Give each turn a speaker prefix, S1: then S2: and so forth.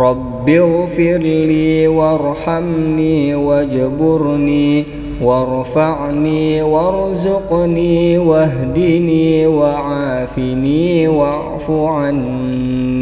S1: رب اغفر لي وارحمني واجبرني وارفعني وارزقني واهدني وعافني واعف عني